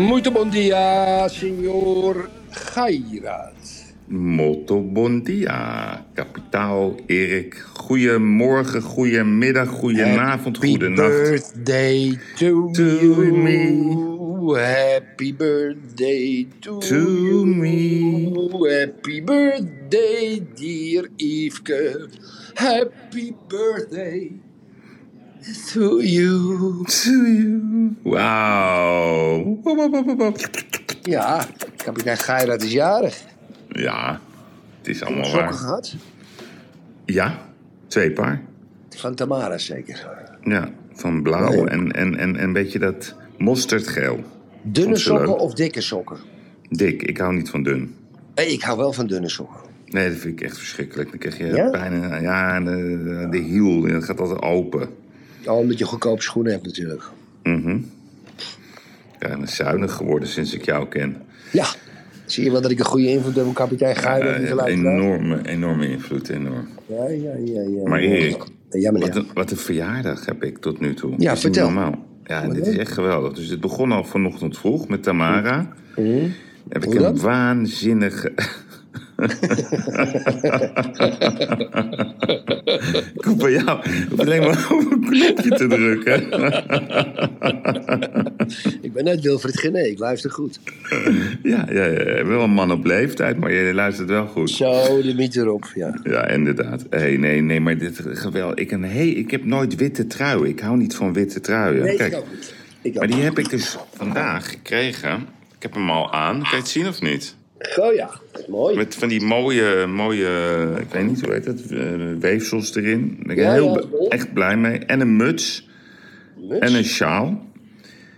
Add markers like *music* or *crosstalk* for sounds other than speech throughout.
Muito bom dia, senhor Gairat. Molto bon dia, kapitaal Erik. Goedemorgen, goedemiddag, goedenavond, Happy goedenacht. birthday to, To you. me. Happy birthday to, To you. me. Happy birthday, dear Yveske. Happy birthday to you. To you. Wauw. Ja, kapitein Gairat is jarig. Ja, het is allemaal Sokken waar. gehad? Ja, twee paar. Van Tamara zeker. Ja, van blauw Nee. en, en, en, en een beetje dat mosterdgeel. Dunne sokken leuk. of dikke sokken? Dik, ik hou niet van dun. Hey, ik hou wel van dunne sokken. Nee, dat vind ik echt verschrikkelijk. Dan krijg je Ja? pijn. in- Ja, de, de hiel, dat gaat altijd open. Oh, omdat je goedkope schoenen hebt natuurlijk. Mhm. Ja, ik ben zuinig geworden sinds ik jou ken. Ja. Zie je wel dat ik een goede invloed heb op kapitein te luisteren? enorme, enorme invloed, enorm. Ja, ja, ja. ja. Maar Erik, Ja. Wat een, wat een verjaardag heb ik tot nu toe. Ja, vertel. normaal. Ja, dit is echt geweldig. Dus het begon al vanochtend vroeg met Tamara. Heb ik een waanzinnige... ik hoef bij jou alleen maar op een knopje te drukken. Ik ben net Wilfried Gené, ik luister goed. ja, ja, ja, wel een man op leeftijd, maar je luistert wel goed. Zo, de miet erop, ja. Ja, inderdaad. Hey, nee, nee, maar dit geweldig. Ik, een, hey, ik heb nooit witte truien. Ik hou niet van witte truien. Nee, Kijk, ik ook niet. Ik ook maar die heb ik dus vandaag gekregen. Ik heb hem al aan. Kan je het zien of niet? Oh ja, mooi. Met van die mooie, mooie, ik weet niet hoe heet het, eh, weefsels erin. Daar ben ik Ja, heel ja, echt blij mee. En een muts Muts. en een sjaal.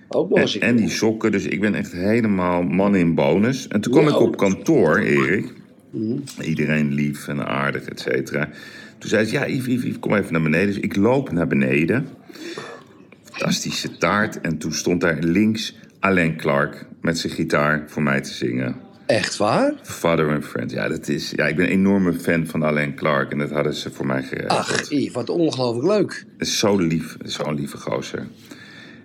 Ook nog En, eens. die sokken. Dus ik ben echt helemaal man in bonus. En toen kwam Ja, ik op ook. kantoor, Erik. Mhm. Iedereen lief en aardig, et cetera. Toen zei ze, ja, Yves, Yves, Yves, kom even naar beneden. Dus ik loop naar beneden. Fantastische taart. En toen stond daar links Alain Clark met zijn gitaar voor mij te zingen. Echt waar? Father and Friend. Ja, dat is, ja, ik ben een enorme fan van Alain Clark. En dat hadden ze voor mij geregeld. Ach, wat ongelooflijk leuk. Het is zo lief. Zo'n lieve gozer.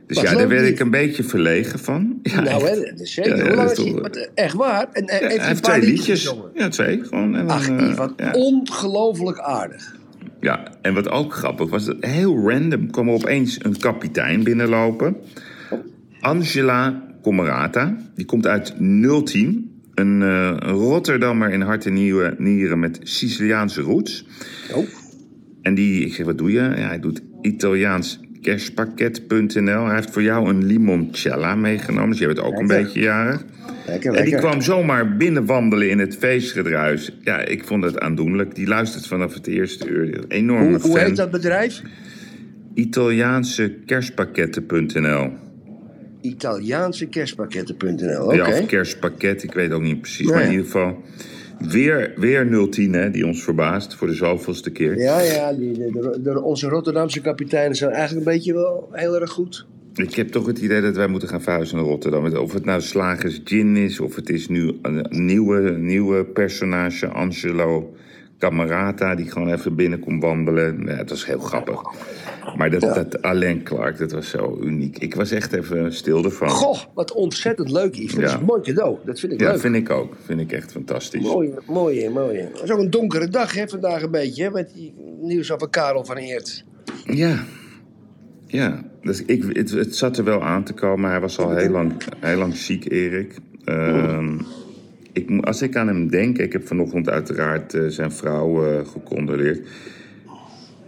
Dus Wat ja, daar werd lief. ik een beetje verlegen van. Ja, nou, echt. hè, dat is zeker. Ja, Hoe dat lang is is hij? toch- wat, eh, Echt waar? En, eh, Ja, heeft hij heeft twee liedjes gezongen? Ja, twee. Gewoon. En dan, Ach, eh, Yves, wat ongelooflijk aardig. ja, en wat ook grappig was, dat heel random kwam er opeens een kapitein binnenlopen. Angela Comerata. Die komt uit 010. Een, eh, een Rotterdammer in hart en nieren, nieren met Siciliaanse roots. Oh, En die, ik zeg, wat doe je? Ja, hij doet Italiaans kerstpakket.nl. Hij heeft voor jou een limoncella meegenomen. Dus jij bent ook een beetje jarig. lekker, En die lekker. kwam zomaar binnenwandelen in het feestgedruis. Ja, ik vond het aandoenlijk. Die luistert vanaf het eerste uur. Enorme Hoe, hoe fan. heet dat bedrijf? Italiaanse kerstpakketten.nl. Italiaanse kerstpakketten.nl. Ja, of kerstpakket, ik weet ook niet precies. Maar in ieder geval, weer, weer 010, hè, die ons verbaast voor de zoveelste keer. Ja, ja, die, de- onze Rotterdamse kapiteinen zijn eigenlijk een beetje wel heel erg goed. Ik heb toch het idee dat wij moeten gaan verhuizen naar Rotterdam. Of het nou Slagers Gin is, of het is nu een nieuwe, nieuwe personage, Angelo Camerata, die gewoon even binnen komt wandelen. Ja, het was heel grappig. Maar dat, dat Alain Clark, dat was zo uniek. Ik was echt even stil ervan. Goh, wat ontzettend leuk, Yves. Dat is Ja. een mooi cadeau. Dat vind ik ja, leuk. vind ik ook. Vind ik echt fantastisch. Mooi, mooi, mooi. Het is ook een donkere dag hè, vandaag een beetje, hè, met die nieuws over Karel van Eert. Ja. Ja, dus ik, het, het zat er wel aan te komen. Hij was al heel lang, heel lang ziek, Erik. Ehm, ik, als ik aan hem denk, ik heb vanochtend uiteraard eh, zijn vrouw eh, gecondoleerd.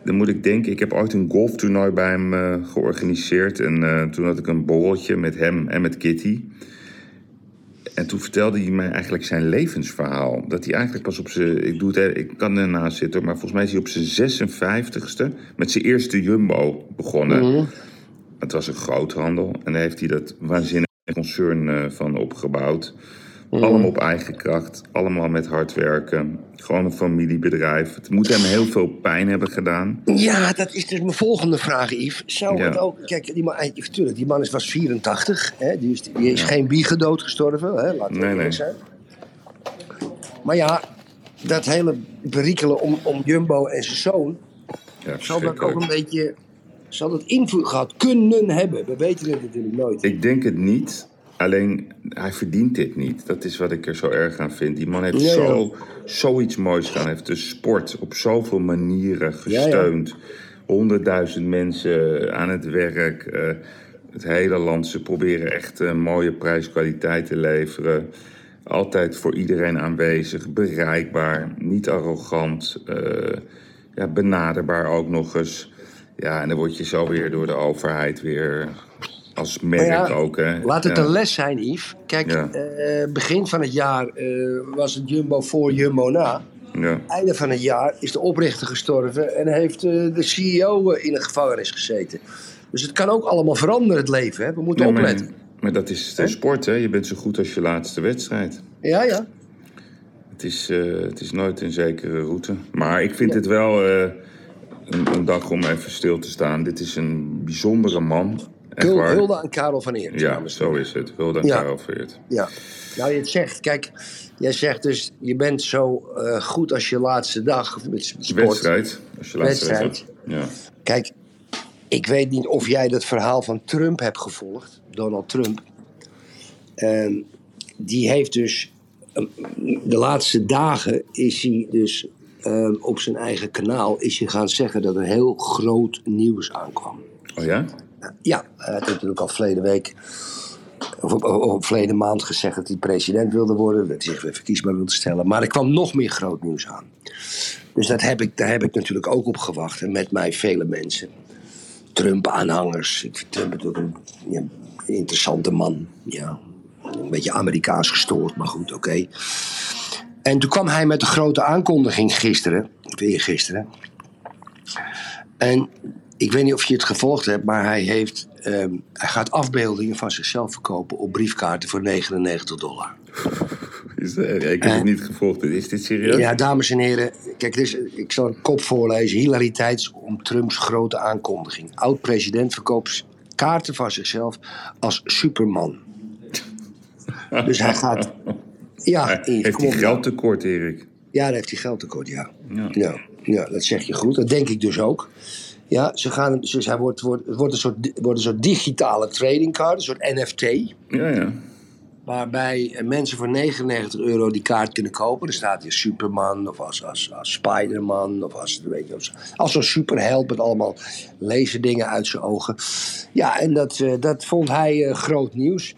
Dan moet ik denken, ik heb ooit een golftoernooi bij hem eh, georganiseerd. En toen had ik een borreltje met hem en met Kitty. En toen vertelde hij mij eigenlijk zijn levensverhaal. Dat hij eigenlijk pas op zijn. Ik, doe het, ik kan ernaast zitten, maar volgens mij is hij op zijn 56ste met zijn eerste jumbo begonnen. het was een groothandel. En daar heeft hij dat waanzinnige concern van opgebouwd. Mhm. Allemaal op eigen kracht, allemaal met hard werken. Gewoon een familiebedrijf. Het moet hem heel veel pijn hebben gedaan. Ja, dat is dus mijn volgende vraag, Yves. Zou Ja. het ook... Kijk, die man, eh, tuurlijk, die man is, was 84. Hè? Die is, die is geen biegendood gestorven. Hè? Laten we Nee, zijn. Maar ja, dat hele berikelen om, om Jumbo en zijn zoon... Ja, zal dat ook een beetje... Zal dat invloed gehad kunnen hebben? We weten het natuurlijk nooit. Ik denk het niet. Alleen, hij verdient dit niet. Dat is wat ik er zo erg aan vind. Die man heeft Ja, ja. zo, zoiets moois gedaan. Hij heeft de sport op zoveel manieren Ja, ja. gesteund. Honderdduizend mensen aan het werk. eh, het hele land. Ze proberen echt een mooie prijskwaliteit te leveren. Altijd voor iedereen aanwezig. Bereikbaar. Niet arrogant. eh, ja, benaderbaar ook nog eens. Ja, en dan word je zo weer door de overheid weer... Als merk Maar ja, ook, hè. Laat het Ja. een les zijn, Yves. Kijk, Ja. eh, begin van het jaar eh, was het Jumbo voor Jumbo na. Ja. Einde van het jaar is de oprichter gestorven en heeft eh, de CEO in de gevangenis gezeten. Dus het kan ook allemaal veranderen, het leven. Hè? We moeten Nee, opletten. maar dat is de sport, hè. Je bent zo goed als je laatste wedstrijd. Ja, ja. Het is, het is nooit een zekere route. Maar ik vind het wel een, een dag om even stil te staan. Dit is een bijzondere man. Echt. Hulde aan Karel van Eert. Ja, zo is het. Hulde aan Ja. Karel Veert. Ja. Nou, je het zegt, kijk, jij zegt dus, je bent zo eh, goed als je laatste dag met sport. Wedstrijd. Als je laatste Wedstrijd. wedstrijd. Ja. Kijk, ik weet niet of jij dat verhaal van Trump hebt gevolgd, Donald Trump. Ehm, die heeft dus, ehm, de laatste dagen is hij dus ehm, op zijn eigen kanaal is hij gaan zeggen dat er heel groot nieuws aankwam. Oh ja? Ja, hij had natuurlijk al verleden week, of, of, of verleden maand gezegd dat hij president wilde worden. Dat hij zich weer verkiesbaar wilde stellen. Maar er kwam nog meer groot nieuws aan. Dus dat heb ik, daar heb ik natuurlijk ook op gewacht. En met mij vele mensen. Trump-aanhangers. Ik vind Trump natuurlijk een, interessante man. Ja, een beetje Amerikaans gestoord, maar goed, oké. En toen kwam hij met de grote aankondiging gisteren, of eergisteren. En ik weet niet of je het gevolgd hebt, maar hij, heeft, ehm, hij gaat afbeeldingen van zichzelf verkopen op briefkaarten voor 99 dollar. Is, eh, ik heb het niet gevolgd. Is dit serieus? Ja, dames en heren, kijk, is, ik zal een kop voorlezen. Hilariteits om Trumps grote aankondiging. Oud-president verkoopt kaarten van zichzelf als Superman. *laughs* Dus hij gaat. Ja, Hij- heeft hij op nou. geldtekort, Erik? Ja, daar heeft hij geld tekort, ja. Ja. Ja, ja, dat zeg je goed. Dat denk ik dus ook. Ja, ze gaan, dus hij wordt, wordt, het wordt, een soort, wordt een soort digitale trading card, een soort NFT. Ja, ja. Waarbij mensen voor 99 euro die kaart kunnen kopen. Dan staat hier Superman of als, als, als Spiderman of als, weet je, als, als zo'n superheld met allemaal laserdingen uit zijn ogen. Ja, en dat, eh, dat vond hij eh, groot nieuws.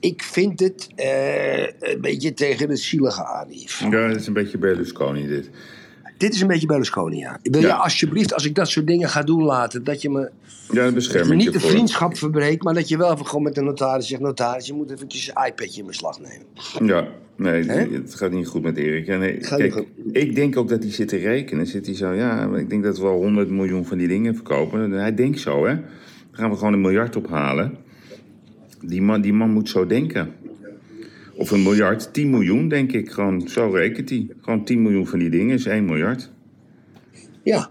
Ik vind het eh, een beetje tegen het zielige aan. Ja, het is een beetje Berlusconi dit. Dit is een beetje Berlusconi, ja. Wil je alsjeblieft, als ik dat soort dingen ga doen laten, dat je me Ja, je niet de vriendschap verbreekt, maar dat je wel even gewoon met de notaris zegt: Notaris, je moet eventjes een iPadje in beslag nemen. Ja, nee, het gaat niet goed met Erik. Ja, nee, kijk, ik denk ook dat hij zit te rekenen. Zit hij zo, ja, ik denk dat we wel 100 miljoen van die dingen verkopen. Hij denkt zo, hè. Dan gaan we gewoon een miljard ophalen. Die man, die man moet zo denken. Of een miljard, 10 miljoen, denk ik. Gewoon, zo rekent hij. Gewoon 10 miljoen van die dingen is 1 miljard. Ja,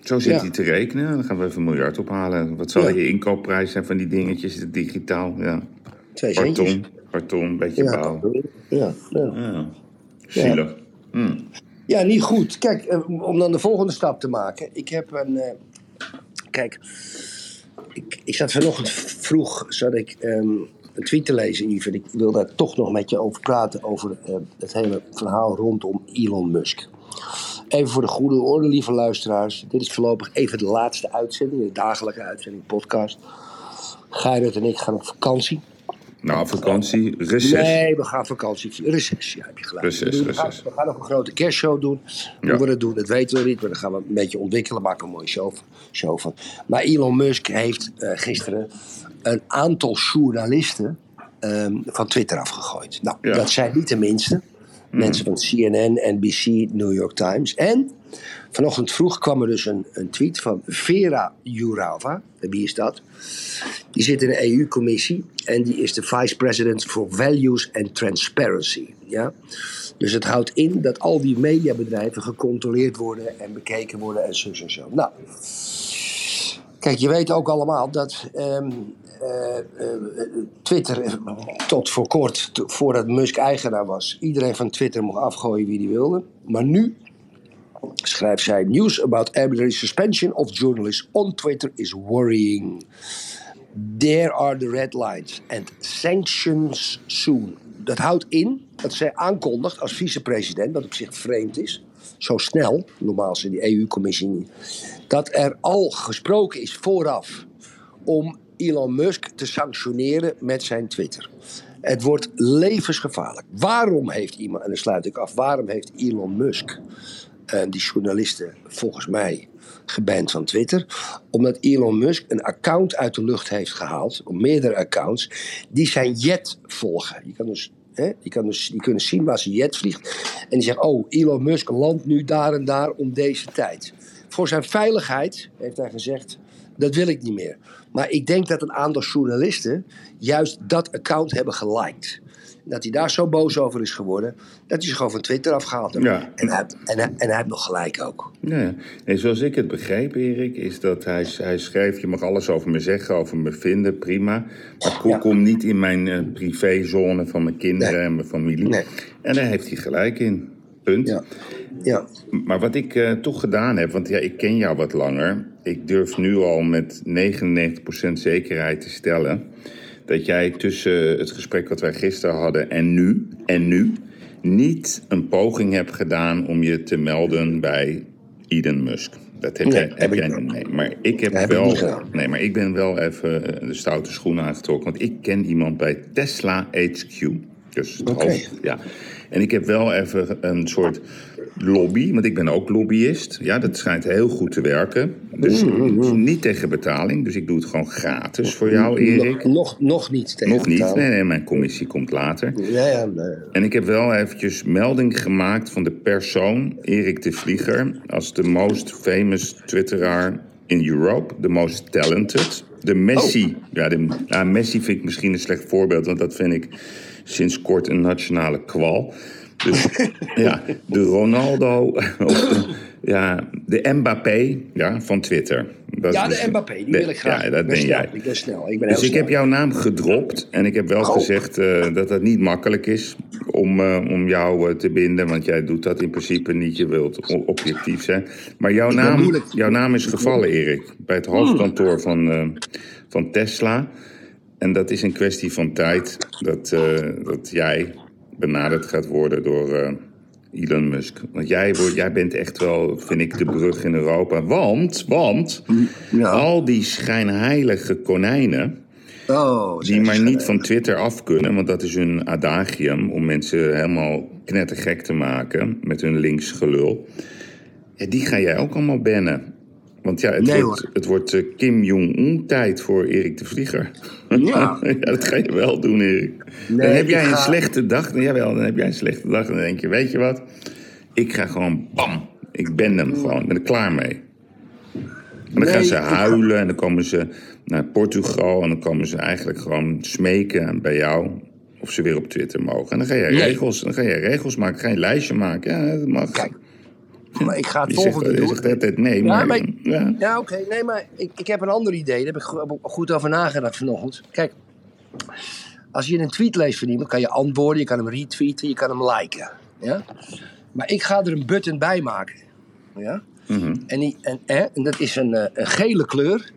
Zo zit Ja. hij te rekenen. Dan gaan we even een miljard ophalen. Wat zal Ja. je inkoopprijs zijn van die dingetjes? Digitaal, ja. twee. Karton, karton, beetje Ja, bouw. ja, ja. Ja. Zielig. Hm. ja, niet goed. Kijk, eh, om dan de volgende stap te maken. Ik heb een. eh, kijk, ik, ik zat vanochtend vroeg zat ik, ehm, een tweet te lezen, en Ik wil daar toch nog met je over praten. Over eh, het hele verhaal rondom Elon Musk. Even voor de goede orde, lieve luisteraars. Dit is voorlopig even de laatste uitzending, de dagelijkse uitzending, podcast. Gerrit en ik gaan op vakantie. Nou, vakantie, reces. Nee, we gaan vakantie. Reces, ja, heb je gelijk. Reces, we, doen- we gaan, we gaan nog een grote kerstshow doen. Hoe Ja. we dat doen, dat weten we niet. Maar dan gaan we een beetje ontwikkelen. Maken een mooie show, show van. Maar Elon Musk heeft eh, gisteren een aantal journalisten ehm, van Twitter afgegooid. Nou, Ja. dat zijn niet de minste. Mensen van CNN, NBC, New York Times. En vanochtend vroeg kwam er dus een, een tweet van Vera Jourova. Wie is dat? Die zit in de EU-commissie en die is de Vice President for Values and Transparency. Ja? Dus het houdt in dat al die mediabedrijven gecontroleerd worden en bekeken worden en zo en zo. Nou, kijk, je weet ook allemaal dat ehm, eh, eh, Twitter eh, tot voor kort, voordat Musk eigenaar was, iedereen van Twitter mocht afgooien wie die wilde. Maar nu schrijft zij: News about arbitrary suspension of journalists on Twitter is worrying. There are the red lines and sanctions soon. Dat houdt in dat zij aankondigt als vicepresident, wat op zich vreemd is, zo snel, normaal is in die EU-commissie niet, dat er al gesproken is vooraf om Elon Musk te sanctioneren met zijn Twitter. Het wordt levensgevaarlijk. Waarom heeft iemand, en dan sluit ik af, waarom heeft Elon Musk die journalisten volgens mij geband van Twitter? Omdat Elon Musk een account uit de lucht heeft gehaald, meerdere accounts, die zijn jet volgen. Je kan dus, die, kan dus, die kunnen zien waar zijn jet vliegt. En die zeggen, oh, Elon Musk landt nu daar en daar om deze tijd. Voor zijn veiligheid, heeft hij gezegd, dat wil ik niet meer. Maar ik denk dat een aantal journalisten juist dat account hebben geliked. Dat hij daar zo boos over is geworden, dat hij zich gewoon van Twitter afgehaald heeft. Ja. En, hij, en, hij, en hij heeft nog gelijk ook. Ja, nee, zoals ik het begreep, Erik, is dat hij, hij schreef: Je mag alles over me zeggen, over me vinden, prima. Maar kom, Ja. kom niet in mijn eh, privézone van mijn kinderen Nee. en mijn familie. Nee. En daar heeft hij gelijk in. Punt. Ja. Ja. Maar wat ik eh, toch gedaan heb, want ja, ik ken jou wat langer. Ik durf nu al met 99% zekerheid te stellen dat jij tussen het gesprek wat wij gisteren hadden en nu, en nu, niet een poging hebt gedaan om je te melden bij Elon Musk. Dat heb, Nee, jij, heb niet. nee, maar ik heb heb wel. nee, maar ik ben wel even eh, de stoute schoenen aangetrokken, want ik ken iemand bij Tesla HQ. Dus het hoofd- ja. En ik heb wel even een soort lobby, want ik ben ook lobbyist. Ja, dat schijnt heel goed te werken. Dus Mm, niet tegen betaling, dus ik doe het gewoon gratis voor jou, Erik. Nog, nog, nog niet tegen Nog niet, betaling. nee, nee, mijn commissie komt later. Ja, ja, nee. En ik heb wel eventjes melding gemaakt van de persoon, Erik de Vlieger, als de most famous twitteraar in Europe, de most talented. De Messi, ja, de, Messi vind ik misschien een slecht voorbeeld, want dat vind ik sinds kort een nationale kwal. Dus *laughs* ja, de Ronaldo, de, ja, de Mbappé ja, van Twitter. Dat Ja, de dus- Mbappé, die de- wil ik graag. Ja, dat ben snel, jij. Ik ben snel. Ik ben Dus ik heb jouw naam gedropt en ik heb wel Oh. gezegd eh, dat dat niet makkelijk is om, eh, om jou eh, te binden. Want jij doet dat in principe niet, je wilt objectief zijn. Maar jouw, naam, jouw naam is gevallen, Erik, bij het hoofdkantoor van, van Tesla. En dat is een kwestie van tijd dat, dat jij benaderd gaat worden door eh, Elon Musk. Want jij, wordt, jij bent echt wel, vind ik, de brug in Europa. Want, want Ja. al die schijnheilige konijnen Oh, die maar niet van Twitter af kunnen, want dat is hun adagium om mensen helemaal knettergek te maken met hun linksgelul. Ja, die ga jij ook allemaal bannen. Want ja, het Nee, wordt, hoor. het wordt eh, Kim Jong-un tijd voor Erik de Vlieger. Ja. *laughs* ja, dat ga je wel doen, Erik. Nee, dan heb jij een ga- slechte dag. Jawel, dan heb jij een slechte dag. En dan denk je, weet je wat? Ik ga gewoon, bam, ik ben hem gewoon. Ik ben er klaar mee. En dan Nee, gaan ze ga- huilen en dan komen ze naar Portugal en dan komen ze eigenlijk gewoon smeken bij jou of ze weer op Twitter mogen. En dan ga je regels, dan ga je regels maken, ga je een lijstje maken. Ja, dat mag. Kijk, maar ik ga het je zegt, volgende je doen. zegt altijd nee, Ja, maar, ik- ja. Ja, oké. Nee, maar ik, ik heb een ander idee. Daar heb ik go- goed over nagedacht vanochtend. Kijk, als je een tweet leest van iemand, kan je antwoorden, je kan hem retweeten, je kan hem liken. Ja? Maar ik ga er een button bij maken. Ja? Mhm. En, die, en, hè, en dat is een, eh, een gele kleur.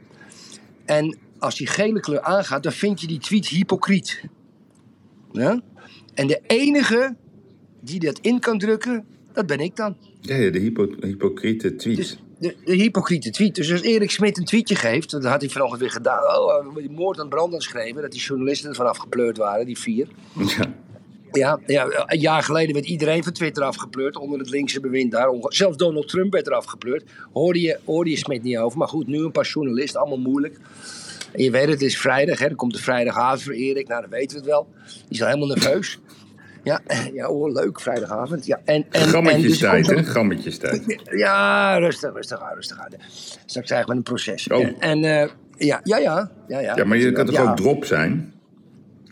En als die gele kleur aangaat, dan vind je die tweet hypocriet. Ja? En de enige die dat in kan drukken, dat ben ik dan. Ja, de hypo, hypocriete tweet. Dus de, de hypocriete tweet. Dus als Erik Smit een tweetje geeft, dat had hij vanochtend weer gedaan. Oh, die moord aan Brandon schreven, dat die journalisten er vanaf gepleurd waren, die vier. Ja. Ja, ja, een jaar geleden werd iedereen van Twitter afgepleurd onder het linkse bewind daar. Zelfs Donald Trump werd er afgepleurd. Hoorde je, hoorde je Smit niet over. Maar goed, nu een paar journalisten, allemaal moeilijk. En je weet het, het is vrijdag, hè. Dan komt de vrijdagavond voor Erik. Nou, dan weten we het wel. Die is al helemaal nerveus. Ja, *laughs* ja oh, leuk, vrijdagavond. Ja, en, en, Grammetjes dus hè? er- Grammetjes tijd. *laughs* Ja, rustig, rustig aan, rustig aan. Straks krijgen we een proces. Oh. En, eh, ja, ja, ja, ja, ja. Ja, maar je kan toch ja. ook drop zijn?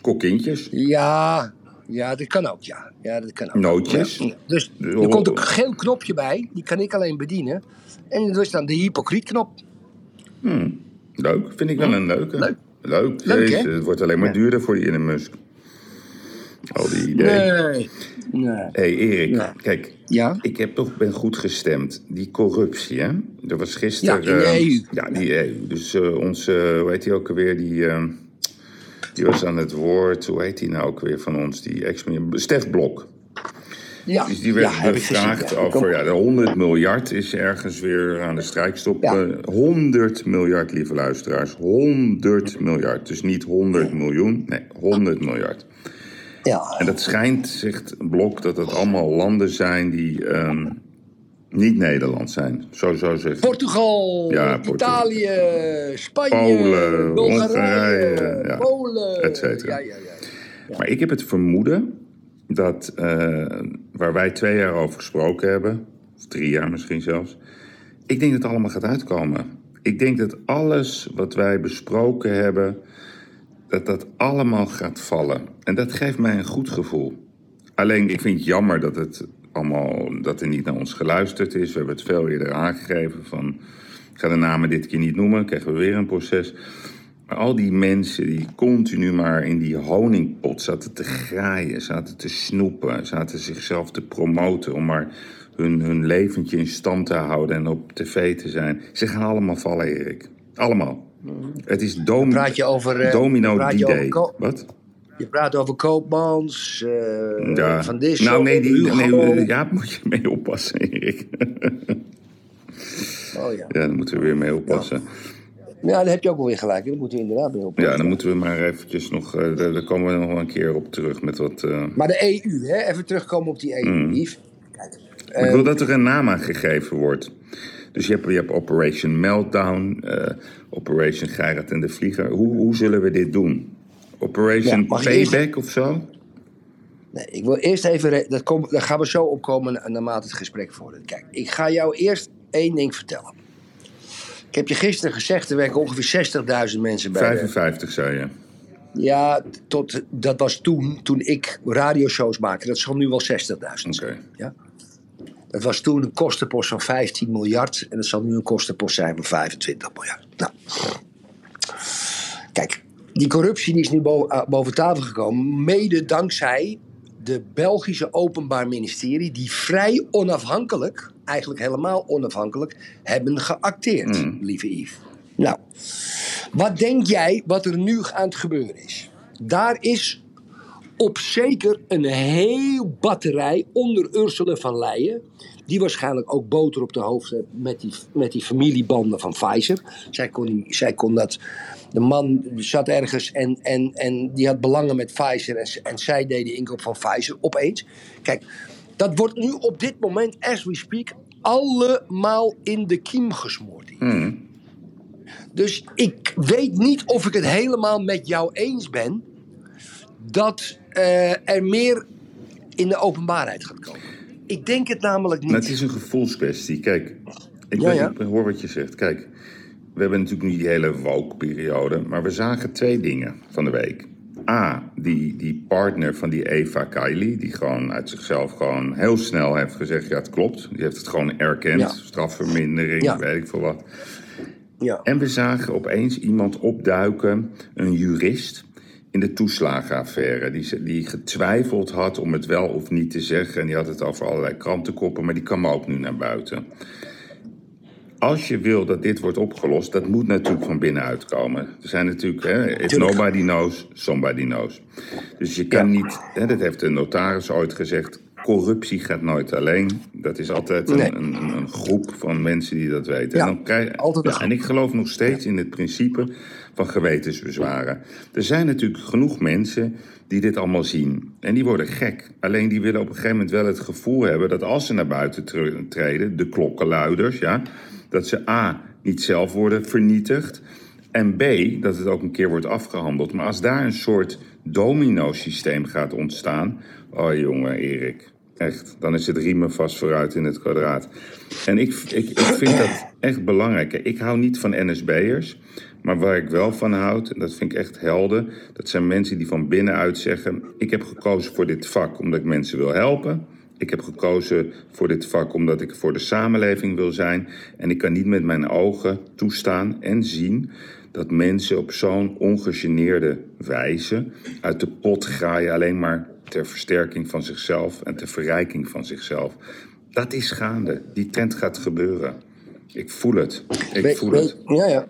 Kokkintjes? Ja, ja, dat kan ook, ja. Ja, dat kan ook. Nootjes? Ja, Dus De- er komt een geel knopje bij, die kan ik alleen bedienen. En dat is dan de hypocrietknop. Leuk, vind ik wel een leuke. Leuk. Leuk, Leuk, Jezus? Het wordt alleen maar duurder voor die Elon Musk. Al die ideeën. Nee. Hey, Erik, Ja. kijk, Ja? ik heb toch ben goed gestemd. Die corruptie, hè? Er was gisteren... Ja, in de eh, EU. Ja, die EU. Dus eh, onze, hoe heet die ook alweer, die... eh, die was aan het woord, hoe heet die nou ook weer van ons? Die ex-minister, Stef Blok. Ja, Dus die werd ja, heb ik bevraagd gezien, ja. over ja, de 100 miljard is ergens weer aan de strijkstop. Ja. Eh, 100 miljard, lieve luisteraars. 100 miljard. Dus niet 100 miljoen, nee, 100 miljard. Ja. En dat schijnt, zegt Blok, dat het allemaal landen zijn die ehm, niet Nederland zijn. Zo zou zeggen. Portugal, Ja, Portugal. Italië, Spanje, Polen, Bulgarije, Hongarije, ja, Polen. et cetera. Ja, ja, ja. Maar ik heb het vermoeden dat eh, waar wij twee jaar over gesproken hebben, of drie jaar misschien zelfs, ik denk dat het allemaal gaat uitkomen. Ik denk dat alles wat wij besproken hebben, dat dat allemaal gaat vallen. En dat geeft mij een goed gevoel. Alleen, ik vind het jammer dat het allemaal, dat er niet naar ons geluisterd is. We hebben het veel eerder aangegeven van, ik ga de namen dit keer niet noemen, krijgen we weer een proces. Maar al die mensen die continu maar in die honingpot zaten te graaien, zaten te snoepen, zaten zichzelf te promoten om maar hun, hun leventje in stand te houden en op tv te zijn. Ze gaan allemaal vallen, Erik. Allemaal. Het is dom, Praat je over, eh, domino praat je over D-Day. ko- Wat? Je praat over Koopmans, eh, Ja. Van Dissel, nou, nee, die, nee, ja, moet je mee oppassen, Erik. *laughs* Oh, ja. Ja, daar moeten we weer mee oppassen. ja, daar heb je ook wel weer gelijk. Daar moeten we inderdaad mee op. Ja, dan moeten we maar eventjes nog... eh, daar, daar komen we nog wel een keer op terug met wat... eh, Maar de EU, hè? even terugkomen op die EU, Mm. Yves. Kijk, ik wil dat er een naam aan gegeven wordt. Dus je hebt, je hebt Operation Meltdown, eh, Operation Gerrit en de Vlieger. Hoe, hoe zullen we dit doen? Operation Ja, eerst- Payback of zo? Nee, ik wil eerst even. Dat kom, daar gaan we zo opkomen na- naarmate het gesprek vordert. Kijk, ik ga jou eerst één ding vertellen. Ik heb je gisteren gezegd, er werken ongeveer 60.000 mensen bij. de- 55 zei je. ja, tot, dat was toen, toen ik radioshows maakte. Dat zal nu wel 60.000 zijn. Oké. Ja? Dat was toen een kostenpost van 15 miljard. En dat zal nu een kostenpost zijn van 25 miljard. Nou. Kijk, die corruptie die is nu eh, boven tafel gekomen. Mede dankzij de Belgische Openbaar Ministerie. Die vrij onafhankelijk, eigenlijk helemaal onafhankelijk, hebben geacteerd, lieve Yves. Nou, wat denk jij wat er nu aan het gebeuren is? Daar is op zeker een heel batterij onder Ursula van Leyen. Die waarschijnlijk ook boter op de hoofd heeft met die, met die familiebanden van Pfizer. Zij kon, die- zij kon dat. De man zat ergens en, en, en die had belangen met Pfizer. En, en zij deed de inkoop van Pfizer opeens. Kijk, dat wordt nu op dit moment, as we speak, allemaal in de kiem gesmoord. Dus ik weet niet of ik het helemaal met jou eens ben dat eh, er meer in de openbaarheid gaat komen. Ik denk het namelijk niet. Maar het is een gevoelskwestie. Kijk, ik, Ja, weet, ja. ik hoor wat je zegt. Kijk, we hebben natuurlijk nu die hele woke-periode. Maar we zagen twee dingen van de week. A, die, die partner van die Eva Kaili... die gewoon uit zichzelf gewoon heel snel heeft gezegd... ja, het klopt. Die heeft het gewoon erkend. Ja. Strafvermindering, Ja. weet ik veel wat. Ja. En we zagen opeens iemand opduiken, een jurist, in de toeslagenaffaire. Die, die getwijfeld had om het wel of niet te zeggen. En die had het over allerlei krantenkoppen, maar die kwam ook nu naar buiten. Als je wil dat dit wordt opgelost, dat moet natuurlijk van binnenuit komen. Er zijn natuurlijk, hè, if nobody knows, somebody knows. Dus je kan Ja. niet, hè, dat heeft de notaris ooit gezegd, corruptie gaat nooit alleen. Dat is altijd een, Nee. een, een, een groep van mensen die dat weten. Ja, en, dan krijg, altijd ja, en ik geloof nog steeds in het principe van gewetensbezwaren. Er zijn natuurlijk genoeg mensen die dit allemaal zien. En die worden gek. Alleen die willen op een gegeven moment wel het gevoel hebben dat als ze naar buiten tre- treden, de klokkenluiders, ja, dat ze A. niet zelf worden vernietigd. En B, dat het ook een keer wordt afgehandeld. Maar als daar een soort domino-systeem gaat ontstaan. Oh jongen, Erik. Echt, dan is het riemen vast vooruit in het kwadraat. En ik, ik, ik vind dat echt belangrijk. Ik hou niet van NSB'ers. Maar waar ik wel van houd, en dat vind ik echt helden... dat zijn mensen die van binnenuit zeggen... ik heb gekozen voor dit vak omdat ik mensen wil helpen... Ik heb gekozen voor dit vak omdat ik voor de samenleving wil zijn. En ik kan niet met mijn ogen toestaan en zien dat mensen op zo'n ongegeneerde wijze uit de pot graaien alleen maar ter versterking van zichzelf en ter verrijking van zichzelf. Dat is gaande. Die trend gaat gebeuren. Ik voel het. Ik voel het. Ja, ja.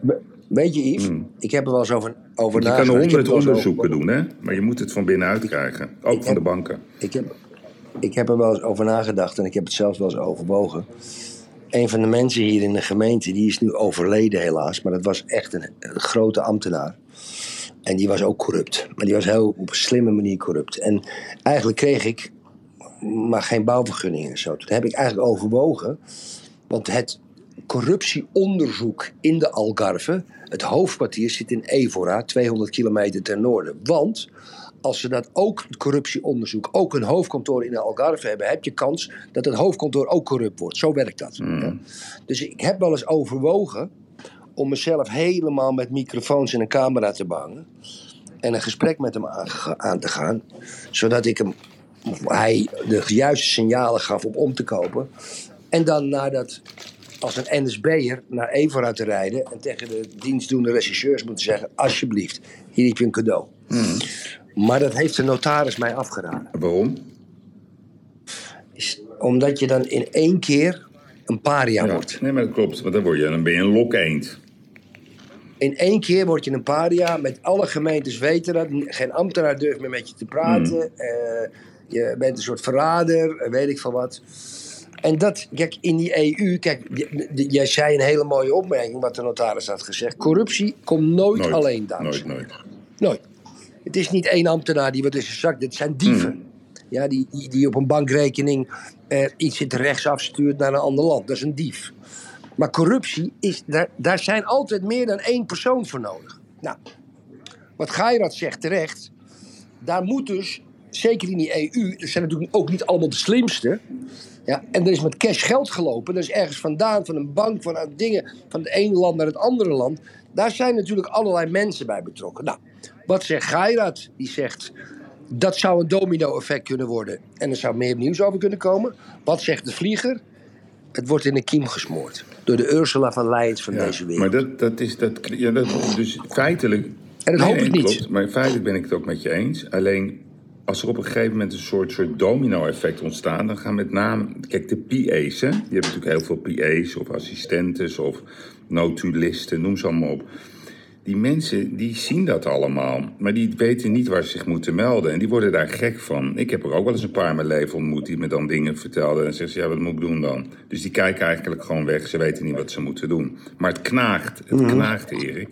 We- Weet je, Yves, ik heb er wel eens over, over Je kan nagedacht. Ik heb honderd er onderzoeken over- doen, hè? Maar je moet het van binnenuit krijgen. Ook van heb- de banken. Ik heb, ik heb er wel eens over nagedacht en ik heb het zelfs wel eens overwogen. Een van de mensen hier in de gemeente, die is nu overleden helaas. Maar dat was echt een, een grote ambtenaar. En die was ook corrupt. Maar die was heel op een slimme manier corrupt. En eigenlijk kreeg ik maar geen bouwvergunningen en zo. Toen heb ik eigenlijk overwogen. Want het corruptieonderzoek in de Algarve, het hoofdkwartier zit in Evora, 200 kilometer ten noorden. Want als ze dat ook, corruptieonderzoek, ook een hoofdkantoor in de Algarve hebben, heb je kans dat het hoofdkantoor ook corrupt wordt. Zo werkt dat. Ja. Dus ik heb wel eens overwogen om mezelf helemaal met microfoons en een camera te bangen. En een gesprek met hem aan, te gaan. Zodat ik hem, hij de juiste signalen gaf om om te kopen. En dan nadat, als een NSB'er naar Evora te rijden. En tegen de dienstdoende regisseurs moeten zeggen: Alsjeblieft, hier heb je een cadeau. Maar dat heeft de notaris mij afgeraden. Waarom? Is omdat je dan in één keer een paria Ja. wordt. Nee, maar dat klopt. Want dan, word je, dan ben je een lok eend. In één keer word je een paria. Met alle gemeentes weten dat. Geen ambtenaar durft meer met je te praten. Eh, je bent een soort verrader. Weet ik van wat. En dat, kijk, in die EU, kijk, jij zei een hele mooie opmerking wat de notaris had gezegd. Corruptie komt nooit, Nooit. alleen, dames. Nooit, nooit. Nooit. Het is niet één ambtenaar die wat in zijn zak. Dit zijn dieven. Ja, die, die, die op een bankrekening eh, iets in het rechts afstuurt naar een ander land. Dat is een dief. Maar corruptie, is, daar, daar zijn altijd meer dan één persoon voor nodig. Nou, wat Gairat zegt terecht. Daar moet dus, zeker in die EU, er zijn natuurlijk ook niet allemaal de slimste. Ja, en er is met cash geld gelopen. Dat is ergens vandaan, van een bank, van dingen, van het ene land naar het andere land. Daar zijn natuurlijk allerlei mensen bij betrokken. Nou, wat zegt Gairat? Die zegt, dat zou een domino-effect kunnen worden. En er zou meer nieuws over kunnen komen. Wat zegt de vlieger? Het wordt in de kiem gesmoord. Door de Ursula van Leijens van Ja, deze wereld. maar dat, dat is... Dat, ja, dat, dus feitelijk... En dat hoop ik niet. Klopt, maar feitelijk ben ik het ook met je eens. Alleen, als er op een gegeven moment een soort, soort domino-effect ontstaat... dan gaan met name... Kijk, de PA's, hè. Die hebben natuurlijk heel veel PA's of assistentes of notulisten, noem ze allemaal op. Die mensen, die zien dat allemaal. Maar die weten niet waar ze zich moeten melden. En die worden daar gek van. Ik heb er ook wel eens een paar in mijn leven ontmoet... die me dan dingen vertelden. En zeggen ze, ja, wat moet ik doen dan? Dus die kijken eigenlijk gewoon weg. Ze weten niet wat ze moeten doen. Maar het knaagt. Het knaagt, Erik.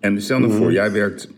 En stel nou voor, jij werkt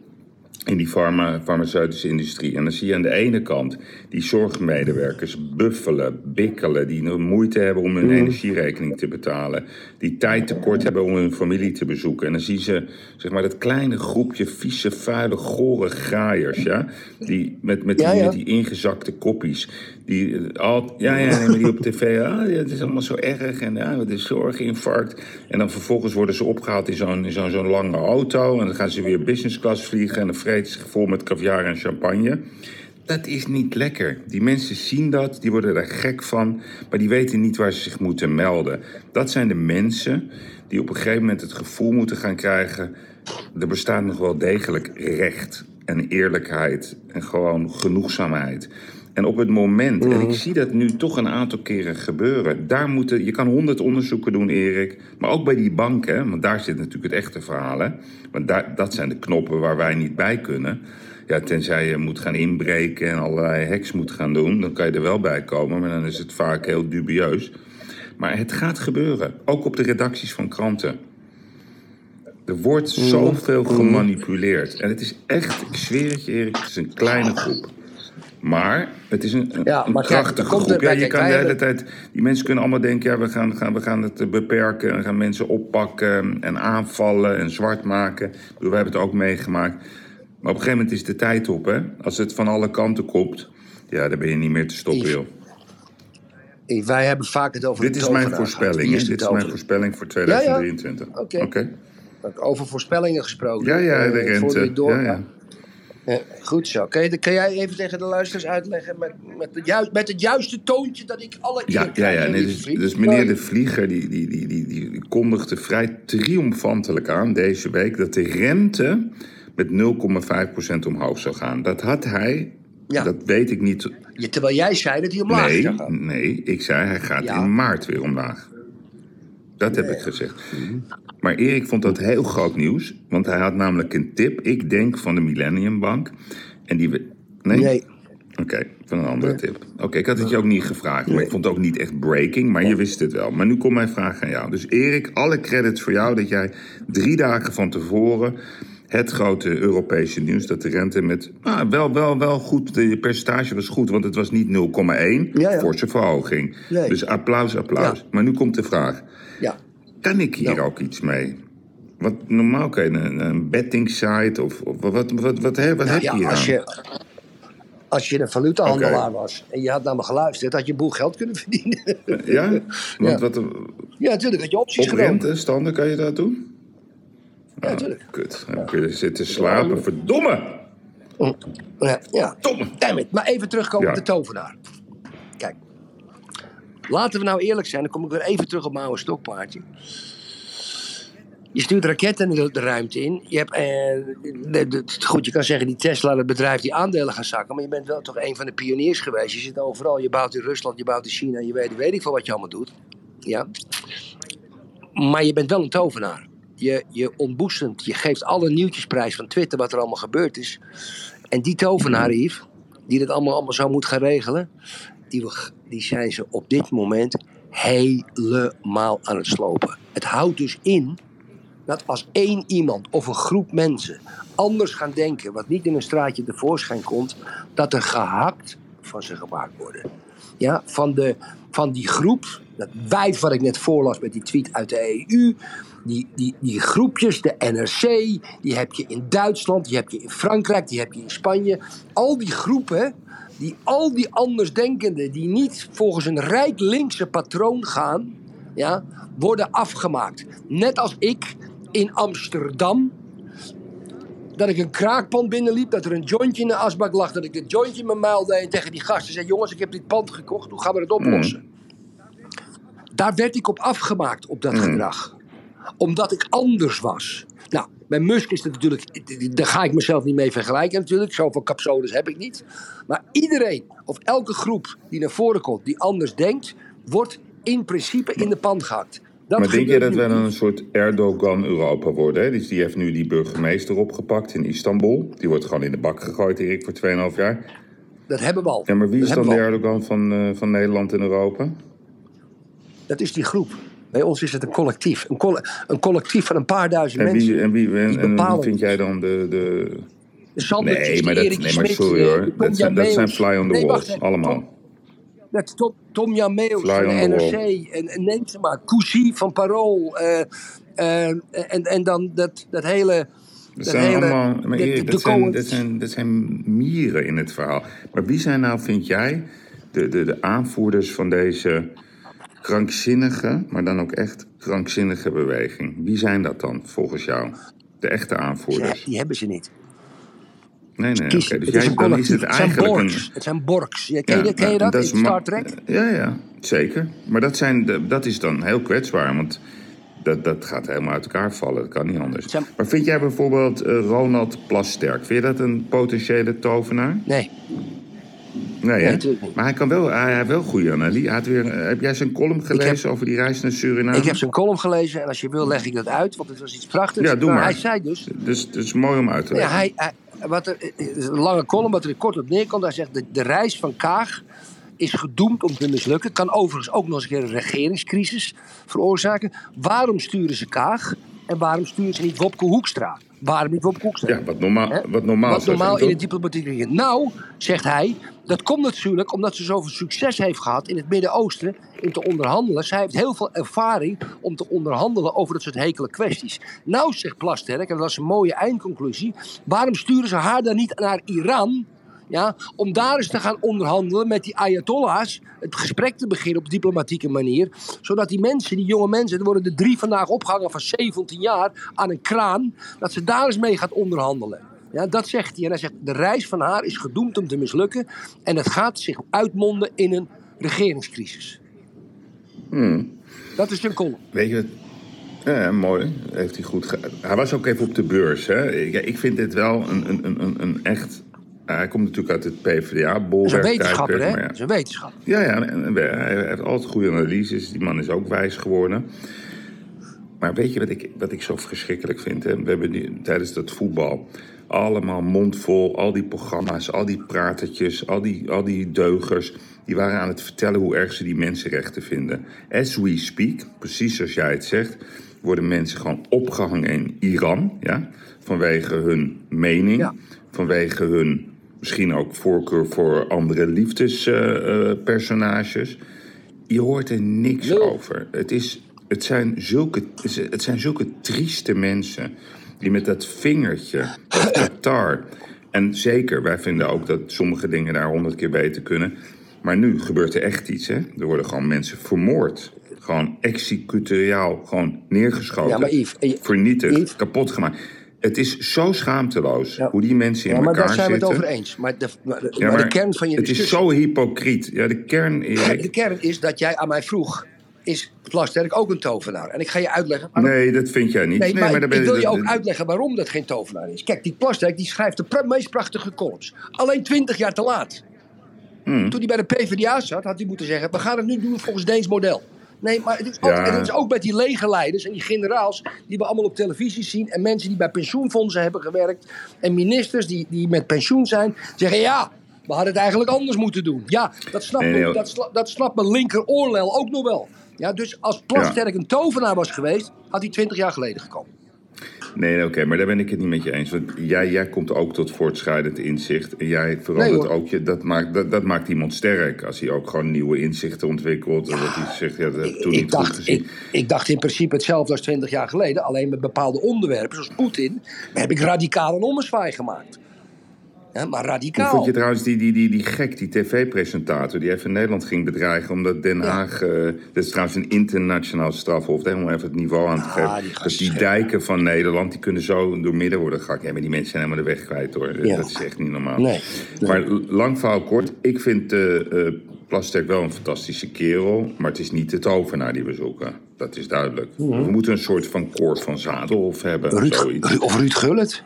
in die farma, farmaceutische industrie. En dan zie je aan de ene kant die zorgmedewerkers buffelen, bikkelen... die moeite hebben om hun energierekening te betalen... die tijd tekort hebben om hun familie te bezoeken. En dan zie je zeg maar, dat kleine groepje vieze, vuile, gore graaiers... Ja? Die, met, met, die, Ja, ja. met die ingezakte koppies. Die, eh, al, ja, ja, die op tv... Ah, het is allemaal zo erg en ja, het is zorginfarct. En dan vervolgens worden ze opgehaald in zo'n zo'n zo'n lange auto... en dan gaan ze weer business class vliegen... en dan vreten ze zich vol met caviar en champagne... Dat is niet lekker. Die mensen zien dat, die worden daar gek van, maar die weten niet waar ze zich moeten melden. Dat zijn de mensen die op een gegeven moment het gevoel moeten gaan krijgen: er bestaat nog wel degelijk recht en eerlijkheid en gewoon genoegzaamheid. En op het moment, en ik zie dat nu toch een aantal keren gebeuren, daar moeten, je kan honderd onderzoeken doen, Erik, maar ook bij die banken, want daar zit natuurlijk het echte verhaal. Hè? Want daar, dat zijn de knoppen waar wij niet bij kunnen. Ja, tenzij je moet gaan inbreken en allerlei hacks moet gaan doen, dan kan je er wel bij komen, maar dan is het vaak heel dubieus. Maar het gaat gebeuren, ook op de redacties van kranten. Er wordt zoveel gemanipuleerd. En het is echt, ik zweer het je Erik, het is een kleine groep. Maar het is een, een, Ja, maar krachtige groep. er- Ja, je kijk, kan de hele tijd, die mensen kunnen allemaal denken, ja, we gaan, gaan, we gaan het beperken en gaan mensen oppakken en aanvallen en zwart maken. Ik bedoel, we hebben het ook meegemaakt. Maar op een gegeven moment is de tijd op, hè? Als het van alle kanten komt, ja, dan ben je niet meer te stoppen, joh. Eh, Wij hebben vaak het over Dit de is mijn voorspelling, de Dit is mijn voorspelling voor ja. 2023. Oké. Over voorspellingen gesproken. Ja, ja, de Eh, voordat rente. door- Ja, ja. Ja, goed zo. Kan, je, kan jij even tegen de luisteraars uitleggen met, met, juist, met het juiste toontje dat ik alle Ja, ja, ja. Nee, dus, dus meneer Sorry. De Vlieger die, die, die, die, die, die kondigde vrij triomfantelijk aan deze week dat de rente met 0,5% omhoog zou gaan. Dat had hij, Ja. dat weet ik niet. Ja, terwijl jij zei dat hij omlaag Nee, zou gaan. nee, ik zei hij gaat Ja. in maart weer omlaag. Dat heb ik gezegd. Mhm. Maar Erik vond dat heel groot nieuws, want hij had namelijk een tip, ik denk van de Millennium Bank. En die we. Nee? Nee. Oké, van een andere tip. Oké, ik had het je ook niet gevraagd, maar ik vond het ook niet echt breaking, maar je wist het wel. Maar nu komt mijn vraag aan jou. Dus Erik, alle credits voor jou dat jij drie dagen van tevoren het grote Europese nieuws dat de rente met ah, wel, wel, wel goed, de percentage was goed, want het was niet 0,1, Ja, ja. forse verhoging. Nee. Dus applaus, applaus. Ja. Maar nu komt de vraag: Ja. kan ik hier Ja. ook iets mee? Wat normaal kan je een, een betting site of, of wat, wat, wat, wat, wat heb je hier als aan? je, als je een valutahandelaar Oké. was en je had naar me geluisterd, had je een boel geld kunnen verdienen. Ja? *laughs* Want wat, ja, natuurlijk, had je opties Op genomen. rentestanden kan je dat doen? Ja, natuurlijk. Kut, dan kun je zitten slapen. Verdomme! Ja, ja. Domme. Damn it. Maar even terugkomen Ja. op de tovenaar. Kijk. Laten we nou eerlijk zijn. Dan kom ik weer even terug op mijn oude stokpaardje. Je stuurt raketten de, de ruimte in. Je hebt, eh, goed, je kan zeggen die Tesla, het bedrijf die aandelen gaan zakken. Maar je bent wel toch een van de pioniers geweest. Je zit overal. Je bouwt in Rusland, je bouwt in China. Je weet, weet ik veel wat je allemaal doet. Ja. Maar je bent wel een tovenaar. Je, je ontboezemt, je geeft alle nieuwtjesprijs van Twitter wat er allemaal gebeurd is. En die tovenaar, die dat allemaal, allemaal zo moet gaan regelen, die, die zijn ze op dit moment helemaal aan het slopen. Het houdt dus in dat als één iemand of een groep mensen anders gaan denken, wat niet in een straatje tevoorschijn komt, dat er gehakt van ze gemaakt worden. Ja, van, de, van die groep, dat wijf wat ik net voorlas met die tweet uit de EU, die, die, die groepjes, de NRC, die heb je in Duitsland, die heb je in Frankrijk, die heb je in Spanje. Al die groepen, die al die andersdenkenden, die niet volgens een rijk linkse patroon gaan, ja, worden afgemaakt. Net als ik in Amsterdam, dat ik een kraakpand binnenliep, dat er een jointje in de asbak lag, dat ik het jointje in mijn muil deed en tegen die gasten zei: Jongens, ik heb dit pand gekocht, hoe gaan we het oplossen? Daar werd ik op afgemaakt, op dat gedrag. Omdat ik anders was. Nou, bij Musk is natuurlijk, daar ga ik mezelf niet mee vergelijken natuurlijk. Zoveel capsoles heb ik niet. Maar iedereen, of elke groep die naar voren komt, die anders denkt, wordt in principe in de pan gehakt. Dat Maar denk je dat wij dan een soort Erdogan-Europa worden? Hè? Dus die heeft nu die burgemeester opgepakt in Istanbul. Die wordt gewoon in de bak gegooid, Erik, voor 2,5 jaar. Dat hebben we al. Ja, maar wie Dat is dan de we. Erdogan van, eh, van Nederland en Europa? Dat is die groep. Bij ons is het een collectief. Een, een collectief van een paar duizend En mensen. wie, en wie, en, en vind jij dan de... de... Nee, maar, dat, nee, maar sorry de hoor. Dat zijn, dat fly on the Nee, wacht walls, even. allemaal. Is Tom, Tom Jan Meeuws van de NRC. En, en neem ze maar. Cousy van Parool. eh, eh, en, en dan dat, dat hele... Dat zijn hele allemaal, maar Erik, dat, zijn, Cohen- dat, zijn, dat zijn mieren in het verhaal. Maar wie zijn nou, vind jij, de, de, de aanvoerders van deze krankzinnige, maar dan ook echt krankzinnige beweging? Wie zijn dat dan, volgens jou? De echte Ja, aanvoerders? die hebben ze niet. Nee, nee, oké. Dus jij, een dan is het Het zijn eigenlijk een... borks. Het zijn borks. Ja, ken, je, Ja, ken je nou, dat, is in Star Trek? Ja, ja, zeker. Maar dat, zijn de, dat is dan heel kwetsbaar, want dat, dat gaat helemaal uit elkaar vallen. Dat kan niet anders. Zijn- Maar vind jij bijvoorbeeld eh, Ronald Plasterk, vind je dat een potentiële tovenaar? Nee. Nee, hè? Maar hij, kan wel, hij heeft wel goede analyse. Hij had weer, heb jij zijn column gelezen over die reis naar Suriname? Ik heb zijn column gelezen en als je wil leg ik dat uit, want het was iets prachtigs. Ja, doe Maar maar. Hij zei dus, Dus het is mooi om uit te ja, leggen. hij, hij, wat er, het is een lange column, wat er kort op neerkomt. Hij zegt, de, de reis van Kaag is gedoemd om te mislukken. Kan overigens ook nog eens een keer een regeringscrisis veroorzaken. Waarom sturen ze Kaag? En waarom sturen ze niet Wopke Hoekstra? Waarom niet Wopke Hoekstra? Ja, wat normaal, wat normaal Wat normaal in de toch? diplomatiek regent. Nou, zegt hij, dat komt natuurlijk omdat ze zoveel succes heeft gehad in het Midden-Oosten in te onderhandelen. Zij heeft heel veel ervaring om te onderhandelen over dat soort hekele kwesties. Nou, zegt Plasterk, en dat is een mooie eindconclusie, waarom sturen ze haar dan niet naar Iran? Ja, om daar eens te gaan onderhandelen met die Ayatollahs. Het gesprek te beginnen op diplomatieke manier. Zodat die mensen, die jonge mensen, er worden er drie vandaag opgehangen van 17 jaar aan een kraan. Dat ze daar eens mee gaat onderhandelen. Ja, dat zegt hij. En hij zegt, de reis van haar is gedoemd om te mislukken. En het gaat zich uitmonden in een regeringscrisis. Dat is zijn column. Weet je wat? Ja, mooi. Heeft hij goed ge... Hij was ook even op de beurs. Hè? Ik, ik vind dit wel een, een, een, een- een echt... Hij komt natuurlijk uit het PvdA, Dat is bolwerk. een wetenschapper, hè? ja. Dat is een wetenschapper. Ja, ja en, hij heeft altijd goede analyses. Die man is ook wijs geworden. Maar weet je wat ik, wat ik zo verschrikkelijk vind? Hè? We hebben die, tijdens dat voetbal allemaal mondvol, al die programma's, al die pratertjes, al die, al die deugers. Die waren aan het vertellen hoe erg ze die mensenrechten vinden. As we speak, precies zoals jij het zegt, worden mensen gewoon opgehangen in Iran. Ja? Vanwege hun mening, Ja. vanwege hun misschien ook voorkeur voor andere liefdespersonages. je hoort er niks over. Het, is, het, zijn zulke, het zijn zulke trieste mensen die met dat vingertje, dat *coughs* Qatar. En zeker, wij vinden ook dat sommige dingen daar honderd keer beter kunnen. Maar nu gebeurt er echt iets, hè? Er worden gewoon mensen vermoord. Gewoon executoriaal, gewoon neergeschoten. Ja, maar Yves, eh, vernietigd, Yves. kapot gemaakt. Het is zo schaamteloos Ja. hoe die mensen in Ja, maar elkaar daar zijn we het zitten. over eens. Maar de, maar de, Ja, maar de kern van je het is zo hypocriet. Ja, de kern, Erik. De kern is dat jij aan mij vroeg... is Plasterk ook een tovenaar? En ik ga je uitleggen... waarom- Nee, dat vind jij niet. Nee, maar, ik wil je dat- ook uitleggen waarom dat geen tovenaar is. Kijk, die Plasterk die schrijft de pra- meest prachtige columns. Alleen 20 jaar te laat. Hmm. Toen hij bij de PvdA zat, had hij moeten zeggen... we gaan het nu doen volgens Deens model. Nee, maar het is, ook, Ja. het is ook met die legerleiders en die generaals... die we allemaal op televisie zien... en mensen die bij pensioenfondsen hebben gewerkt... en ministers die, die met pensioen zijn... zeggen ja, we hadden het eigenlijk anders moeten doen. Ja, dat snapt, Nee, dat, dat snapt mijn linker oorlel ook nog wel. Ja, dus als Plasterk een tovenaar was geweest... had hij 20 jaar geleden gekomen. Nee, oké, maar daar ben ik het niet met je eens. Want jij, jij komt ook tot voortschrijdend inzicht. En jij verandert Nee, ook je. Dat maakt, dat, dat maakt iemand sterk. Als hij ook gewoon nieuwe inzichten ontwikkelt. En dat hij zegt, ja, dat heb ik toen ik, niet goed dacht, gezien. ik, ik dacht in principe hetzelfde als 20 jaar geleden. Alleen met bepaalde onderwerpen, zoals Poetin, heb ik radicaal een ommezwaai gemaakt. Ja, maar Hoe radicaal. vond je trouwens die, die, die, die gek, die tv-presentator... die even Nederland ging bedreigen omdat Den Haag... eh, dat is trouwens een internationaal strafhof... hè, om even het niveau aan te Ah, geven. die dat die dijken van Nederland... die kunnen zo door midden worden gehakt. Ja, maar die mensen zijn helemaal de weg kwijt, hoor. Ja. Dat is echt niet normaal. Nee, nee. Maar lang verhaal kort. Ik vind Plasterk wel een fantastische kerel... maar het is niet de tovenaar die we zoeken. Dat is duidelijk. Mhm. We moeten een soort van koord van Zadelhof hebben. Ruud, zoiets. Ru- of Ruud Gullit.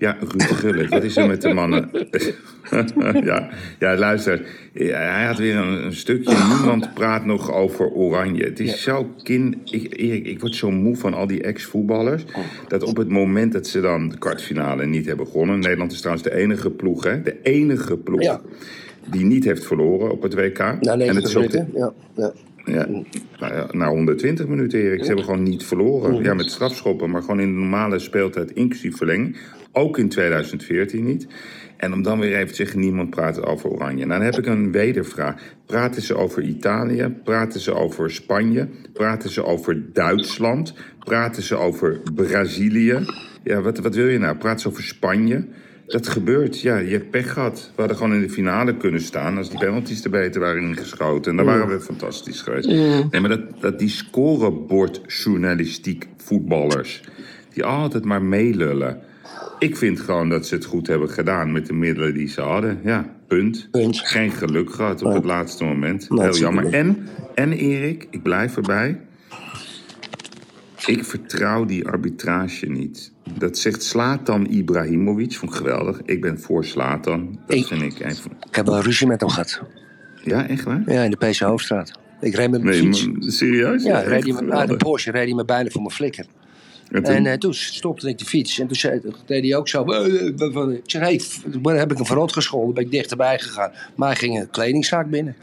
Ja, Ruud Gullit. Wat is er met de *laughs* mannen? *laughs* ja, ja, luister. Hij had weer een, een stukje. Niemand praat nog over Oranje. Het is zo kind... Ik, Erik, ik word zo moe van al die ex-voetballers... dat op het moment dat ze dan de kwartfinale niet hebben gewonnen... Nederland is trouwens de enige ploeg, hè? De enige ploeg... Ja. die niet heeft verloren op het WK. Na en het 90 is ook. Ja, ja. Ja, nou ja, na 120 minuten, Erik. Ze hebben gewoon niet verloren. Ja, met strafschoppen, maar gewoon in de normale speeltijd, inclusief verlenging. Ook in 2014 niet. En om dan weer even te zeggen, niemand praat over Oranje. Nou, dan heb ik een wedervraag. Praten ze over Italië? Praten ze over Spanje? Praten ze over Duitsland? Praten ze over Brazilië? Ja, wat, wat wil je nou? Praten ze over Spanje? Dat gebeurt, ja, je hebt pech gehad. We hadden gewoon in de finale kunnen staan als die penalties er beter waren ingeschoten. En dan waren we fantastisch geweest. Nee, maar dat, dat die scorebordjournalistiek voetballers, die altijd maar meelullen. Ik vind gewoon dat ze het goed hebben gedaan met de middelen die ze hadden. Ja, punt. Punt. Geen geluk gehad op het laatste moment. Nee, Heel jammer. En, en Erik, ik blijf erbij. Ik vertrouw die arbitrage niet. Dat zegt Slatan Ibrahimovic, vond ik geweldig. Ik ben voor Slatan. Dat Ik- vind ik even... Ik heb wel ruzie met hem gehad. Ja, echt waar? Ja, in de PC Hoofdstraat. Ik reed met mijn Nee, maar serieus? Ja, reed hij met, ah, de Porsche reed hij me bijna voor mijn flikker. En toen? En eh, toen stopte ik de fiets. En toen zei, deed hij ook zo. eh, eh, Ik zei, hey, heb ik hem verrot gescholden. ben ik dichterbij gegaan. Maar hij ging een kledingzaak binnen.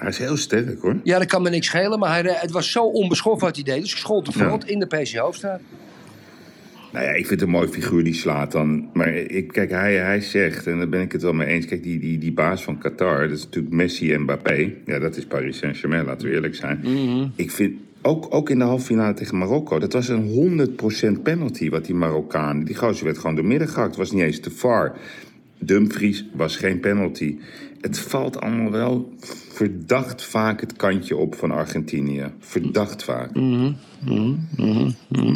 Hij is heel sterk, hoor. Ja, dat kan me niks schelen. Maar hij, re- het was zo onbeschoft wat hij deed. Dus ik schold hem verrot in de PC Hoofdstraat. Nou ja, ik vind het een mooi figuur die slaat dan. Maar ik, kijk, hij, hij zegt, en daar ben ik het wel mee eens. Kijk, die, die, die baas van Qatar, dat is natuurlijk Messi en Mbappé. Ja, dat is Paris Saint-Germain, laten we eerlijk zijn. Ik vind, ook, ook in de halve finale tegen Marokko, dat was een 100% penalty wat die Marokkaan. Die gozer werd gewoon door midden gehakt. Het was niet eens te far. Dumfries was geen penalty. Het valt allemaal wel verdacht vaak het kantje op van Argentinië. Verdacht vaak.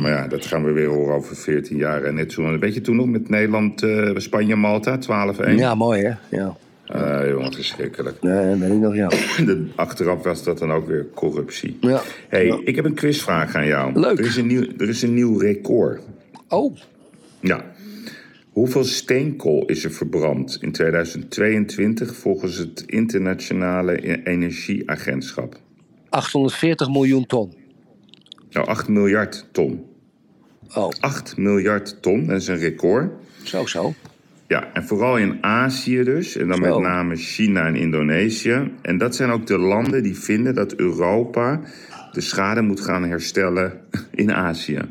Maar ja, dat gaan we weer horen over 14 jaar. En net zo, weet je toen nog met Nederland, eh, Spanje, Malta, 12-1? Ja, mooi hè? Ja. Jongen, verschrikkelijk. Nee, dat weet ik nog, ja. *coughs* De, achteraf was dat dan ook weer corruptie. Ja. hey, Ja. ik heb een quizvraag aan jou. Leuk. Er is een nieuw, er is een nieuw record. Oh, Ja. Hoeveel steenkool is er verbrand in 2022 volgens het Internationale E- Energieagentschap? 840 miljoen ton. Nou, 8 miljard ton. Oh, 8 miljard ton, dat is een record. zo zo. Ja, en vooral in Azië dus. En dan Zo. met name China en Indonesië. En dat zijn ook de landen die vinden dat Europa de schade moet gaan herstellen in Azië. *laughs*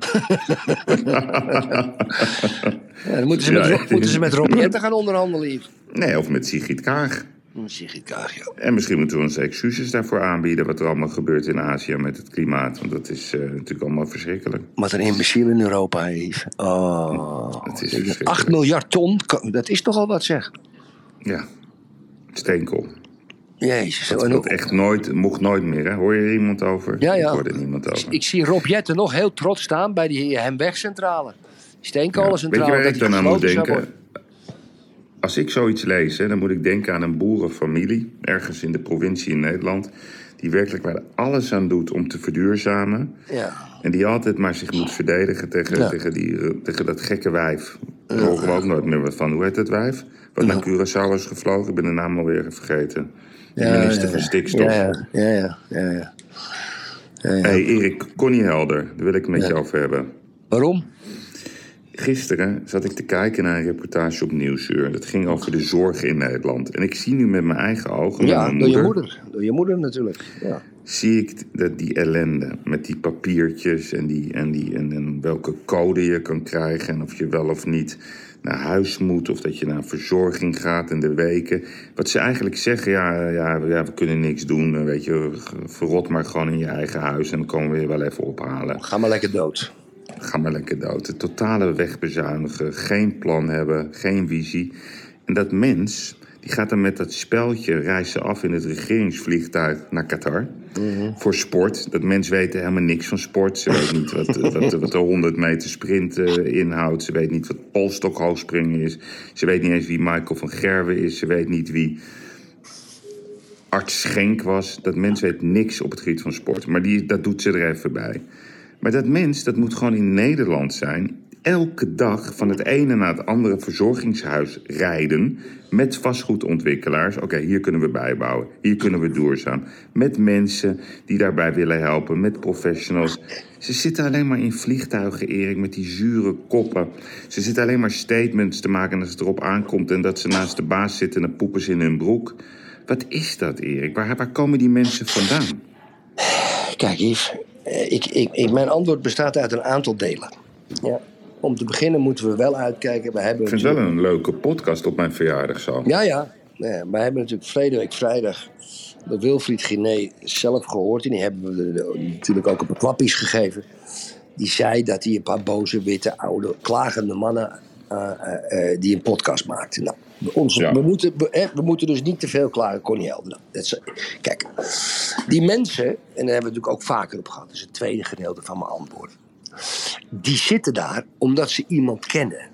Ja, dan moeten ze, met, ja. Moeten ze met Rob Jetten gaan onderhandelen. Nee, of met Sigrid Kaag. Sigrid Kaag, ja. En misschien moeten we onze excuses daarvoor aanbieden... wat er allemaal gebeurt in Azië met het klimaat. Want dat is eh, natuurlijk allemaal verschrikkelijk. Wat een imbeciel in Europa heeft. Oh. Is verschrikkelijk. 8 miljard ton, dat is toch al wat zeg. Ja, steenkool. Jezus. Dat hoe- echt nooit, mocht nooit meer, hè? Hoor je er iemand over? Ja, ja. Ik hoor er niemand over. Ik zie Rob Jetten nog heel trots staan bij die Hemwegcentrale. Die Ja. steenkolencentrale. Weet je waar ik dan aan moet denken? Als ik zoiets lees, hè, dan moet ik denken aan een boerenfamilie... ergens in de provincie in Nederland... die werkelijk waar alles aan doet om te verduurzamen... Ja. en die altijd maar zich moet verdedigen tegen, Ja. tegen, die, eh, tegen dat gekke wijf. Daar horen we ook nooit meer wat van. Hoe heet dat wijf? Wat naar Curaçao is gevlogen? Ik ben de naam alweer vergeten. De Ja, minister ja, van ja. Stikstof. Ja, ja, ja, hey, Erik, Connie Helder, daar wil ik het met je over hebben. Waarom? Gisteren zat ik te kijken naar een reportage op Nieuwsuur. Dat ging over de zorg in Nederland. En ik zie nu met mijn eigen ogen, Ja, door je moeder, moeder. Door je moeder natuurlijk. Ja. zie ik dat die ellende met die papiertjes en, die, en, die, en, en welke code je kan krijgen en of je wel of niet naar huis moet of dat je naar verzorging gaat in de weken. Wat ze eigenlijk zeggen, ja, ja, ja we kunnen niks doen, eh, weet je, verrot maar gewoon in je eigen huis en dan komen we je wel even ophalen. Ga maar lekker dood. Ga maar lekker dood. Het totale wegbezuinigen, geen plan hebben, geen visie. En dat mens, die gaat dan met dat speltje reizen af in het regeringsvliegtuig naar Qatar. Voor sport. Dat mens weet helemaal niks van sport. Ze weet niet wat, wat, wat de 100 meter sprint eh, inhoudt. Ze weet niet wat polstokhoogspringen is. Ze weet niet eens wie Michael van Gerwen is. Ze weet niet wie arts Schenk was. Dat mens weet niks op het gebied van sport. Maar die, dat doet ze er even bij. Maar dat mens, dat moet gewoon in Nederland zijn. Elke dag van het ene naar het andere verzorgingshuis rijden. Met vastgoedontwikkelaars. Oké, hier kunnen we bijbouwen. Hier kunnen we duurzaam. Met mensen die daarbij willen helpen. Met professionals. Ze zitten alleen maar in vliegtuigen, Erik, met die zure koppen. Ze zitten alleen maar statements te maken als het erop aankomt. En dat ze naast de baas zitten en dan poepen ze in hun broek. Wat is dat, Erik? Waar, waar komen die mensen vandaan? Kijk, Yves. eh, Ik, ik, ik, mijn antwoord bestaat uit een aantal delen. Ja. Om te beginnen moeten we wel uitkijken. We hebben Ik vind het wel een leuke podcast op mijn verjaardag zo. Ja, ja. ja wij hebben natuurlijk verleden week vrijdag door Wilfried Giné zelf gehoord. En die hebben we natuurlijk ook op de klappies gegeven. Die zei dat hij een paar boze, witte, oude, klagende mannen... eh, eh, eh, die een podcast maakte. Nou, Ja. we, moeten, we, hè, we moeten dus niet te veel klagen, Connie Helder. Nou, dat kijk, die mensen, en daar hebben we natuurlijk ook vaker op gehad... dat is het tweede gedeelte van mijn antwoord. Die zitten daar omdat ze iemand kennen.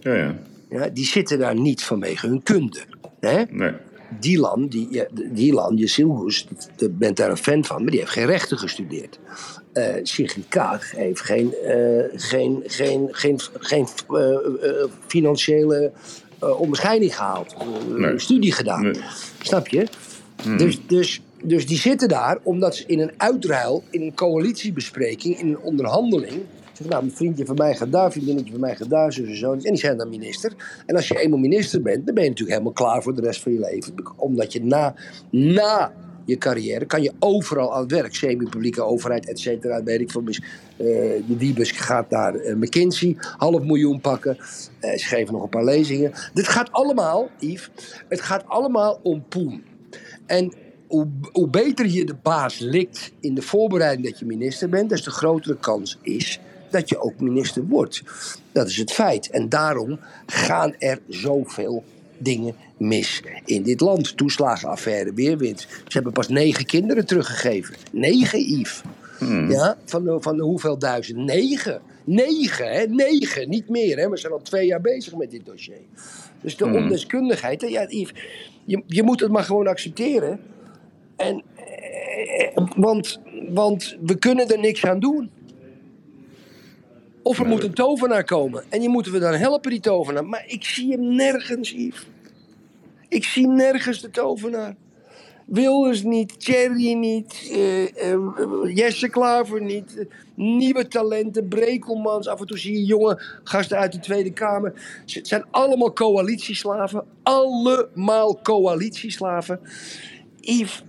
Ja, ja. Ja, die zitten daar niet vanwege hun kunde. Hè? Nee. Dylan, die, ja, Dylan Jezilgus, je bent daar een fan van, maar die heeft geen rechten gestudeerd. Eh Sigrid Kaag heeft geen, eh, geen, geen, geen, geen eh, financiële onderscheiding gehaald. Eh, Nee. Studie gedaan. Nee. Snap je? Dus, dus, dus die zitten daar omdat ze in een uitruil, in een coalitiebespreking, in een onderhandeling. Zeggen, nou, een vriendje van mij gaat daar, vriendinnetje van mij gaat daar, zo en zo. En die zijn dan minister. En als je eenmaal minister bent, dan ben je natuurlijk helemaal klaar voor de rest van je leven. Omdat je na, na je carrière. Kan je overal aan het werk. Semi-publieke overheid, et cetera. Weet ik veel. Dus, eh, de gaat naar eh, McKinsey. Half miljoen pakken. Eh, ze geven nog een paar lezingen. Dit gaat allemaal, Yves. Het gaat allemaal om poen. En hoe, hoe beter je de baas likt in de voorbereiding dat je minister bent, des te grotere kans is dat je ook minister wordt. Dat is het feit. En daarom gaan er zoveel dingen mis in dit land. Toeslagenaffaire, weerwind. Ze hebben pas negen kinderen teruggegeven. Negen, Yves. Ja, van de, van de hoeveel duizend? Negen. Negen, hè? Negen, niet meer, hè? We zijn al twee jaar bezig met dit dossier. Dus de ondeskundigheid, hè, ja, Yves, je, je moet het maar gewoon accepteren. En, eh, want, want we kunnen er niks aan doen. Of er moet een tovenaar komen. En die moeten we dan helpen, die tovenaar. Maar ik zie hem nergens, Yves. Ik zie nergens de tovenaar. Wilders niet, Thierry niet, eh, Jesse Klaver niet, nieuwe talenten, Brekelmans. Af en toe zie je jonge gasten uit de Tweede Kamer. Het zijn allemaal coalitieslaven. Allemaal coalitieslaven. Yves,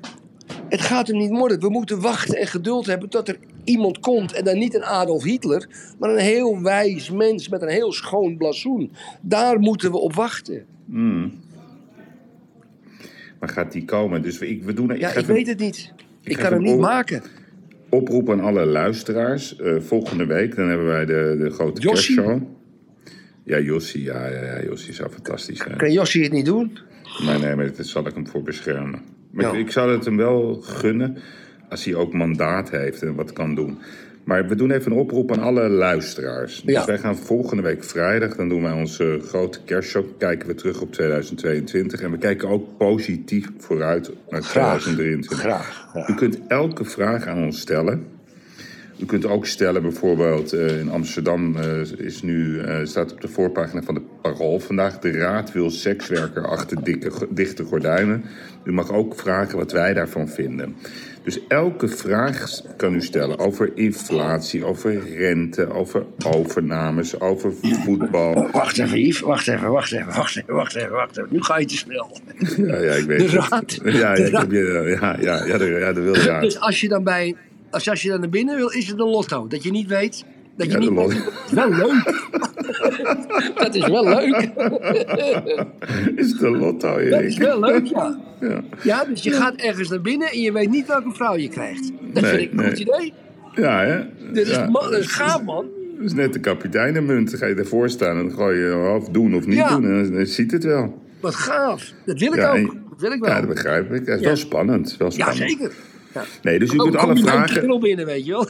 het gaat hem niet worden. We moeten wachten en geduld hebben tot er iemand komt. En dan niet een Adolf Hitler, maar een heel wijs mens met een heel schoon blazoen. Daar moeten we op wachten. Maar gaat die komen? Dus ik, we doen, Ja, ik even weet het niet. Ik kan hem niet op- maken. oproep aan alle luisteraars. Eh, volgende week dan hebben wij de, de grote Jossie? kerstshow. Ja, Jossie, ja, ja, ja, Jossie zou fantastisch zijn. Kan Jossie het niet doen? Maar nee, maar daar zal ik hem voor beschermen. Maar Ja. ik, ik zou het hem wel gunnen als hij ook mandaat heeft en wat kan doen. Maar we doen even een oproep aan alle luisteraars. Dus Ja. wij gaan volgende week vrijdag, dan doen wij onze grote kerstshow. Kijken we terug op 2022. En we kijken ook positief vooruit naar Graag. 2023. Graag. graag. U kunt elke vraag aan ons stellen. U kunt ook stellen, bijvoorbeeld eh, in Amsterdam eh, is nu, eh, staat op de voorpagina van de Parool vandaag... de raad wil sekswerker achter dikke, dichte gordijnen. U mag ook vragen wat wij daarvan vinden. Dus elke vraag kan u stellen over inflatie, over rente, over overnames, over voetbal. Wacht even, Yves. Wacht even, wacht even, wacht even, wacht even, wacht even. Nu ga je te snel. Ja, ja, ik weet De het. raad. Ja, ja, De ik heb je- ja, ja, ja, de, ja, de wilde raad. Dus als je dan bij... Als, als je dan naar binnen wil, is het een lotto. Dat je niet weet... Dat je Ja, niet *laughs* weet- *laughs* Dat is wel leuk. dat is wel leuk. Is het een lotto, Dat Erik? is wel leuk, ja. Ja. Ja, dus je gaat ergens naar binnen en je weet niet welke vrouw je krijgt. Dat Nee, vind ik een nee. goed idee. Ja, hè? Dit is, ja. dat is gaaf, man. Dat is net de kapiteinenmunt. Dan ga je ervoor staan en dan gooi je of doen of niet Ja. doen. En dan, dan ziet het wel. Wat gaaf. Dat wil ik Ja, ook. Dat wil ik wel. Ja, dat begrijp ik. Dat is Ja. wel spannend. Wel Ja, spannend. zeker. Ja. Nee, dus u Oh, kunt kom alle vragen... kerel binnen, weet je wel.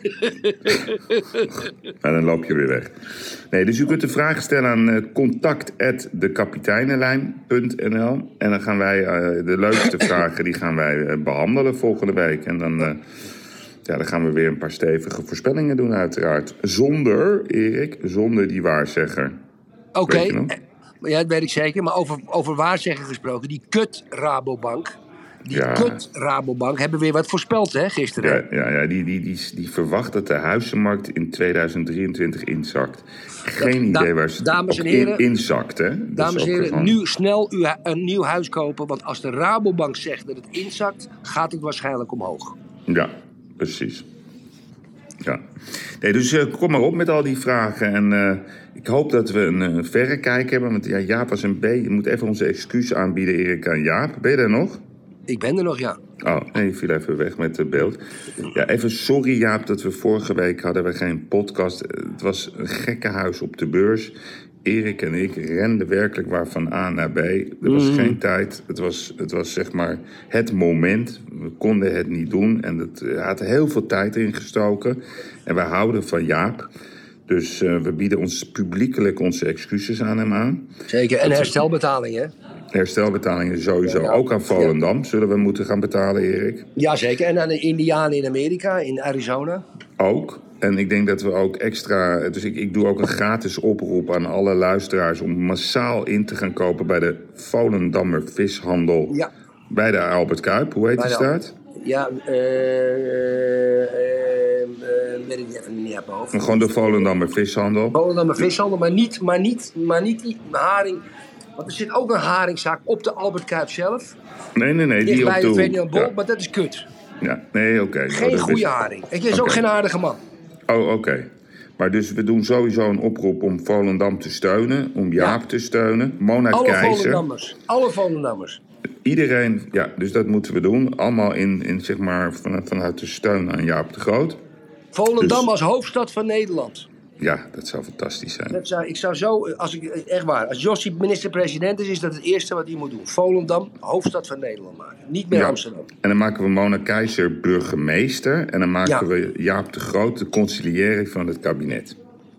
En dan loop je weer weg. Nee, dus u kunt de vragen stellen aan eh, contact@dekapiteinenlijn.nl en dan gaan wij eh, de leukste *laughs* vragen die gaan wij eh, behandelen volgende week. En dan, eh, ja, dan gaan we weer een paar stevige voorspellingen doen uiteraard. Zonder, Erik, zonder die waarzegger. Oké. Ja, dat weet ik zeker. Maar over, over waarzeggen gesproken. Die kut Rabobank. Die Ja. kut Rabobank hebben weer wat voorspeld, hè, gisteren. Ja, ja, ja die, die, die, die verwacht dat de huizenmarkt in 2023 inzakt. Geen idee waar ze dames en heren- in, inzakt, hè? Dames en heren, gewoon- nu snel u hu- een nieuw huis kopen. Want als de Rabobank zegt dat het inzakt, gaat het waarschijnlijk omhoog. Ja, precies. Ja. Nee, dus eh, kom maar op met al die vragen. En eh, ik hoop dat we een eh, verrekijk hebben. Want ja, Jaap was een B. Je moet even onze excuus aanbieden, Erik, aan Jaap. Ben je er nog? Ik ben er nog, ja. Oh, nee, viel even weg met het beeld. Ja, even sorry Jaap dat we vorige week hadden we geen podcast. Het was een gekkenhuis op de beurs. Erik en ik renden werkelijk waar van A naar B. Er was geen tijd. Het was, het was zeg maar het moment. We konden het niet doen. En het hij had heel veel tijd erin gestoken. En wij houden van Jaap. Dus eh, we bieden ons publiekelijk onze excuses aan hem aan. Zeker. En herstelbetaling, hè? Herstelbetalingen sowieso. Ja. Ook aan Volendam zullen we moeten gaan betalen, Erik. Ja, zeker. En aan de Indianen in Amerika, in Arizona. Ook. En ik denk dat we ook extra. Dus ik, ik doe ook een gratis oproep aan alle luisteraars om massaal in te gaan kopen bij de Volendammer Vishandel. Ja. Bij de Albert Kuip. Hoe heet Bij die de- staat? Ja, eh, eh, eh, eh, weet ik even niet mijn hoofd. Gewoon de Volendammer Vishandel. Volendammer vishandel, maar niet, maar niet, maar niet die haring. Want er zit ook een haringzaak op de Albert Kuip zelf. Nee, nee, nee. Dicht Die op bij de. Ferdinand Bol, Ja. maar dat is kut. Ja, nee, oké. Geen Oh, dat goede haring. Ik is ook geen aardige man. Oh, oké. Maar dus we doen sowieso een oproep om Volendam te steunen, om Jaap te steunen, Mona Alle Keizer. Volendammers. Alle Volendammers. Iedereen, ja, dus dat moeten we doen. Allemaal in, in zeg maar, vanuit, vanuit de steun aan Jaap de Groot. Volendam Dus- als hoofdstad van Nederland. Ja, dat zou fantastisch zijn. Dat zou, ik zou zo, als ik, echt waar, als Jossie minister-president is, is dat het eerste wat hij moet doen. Volendam, hoofdstad van Nederland maken. Niet meer Ja. Amsterdam. En dan maken we Mona Keizer burgemeester. En dan maken Ja. we Jaap de Groot de conciliëring van het kabinet.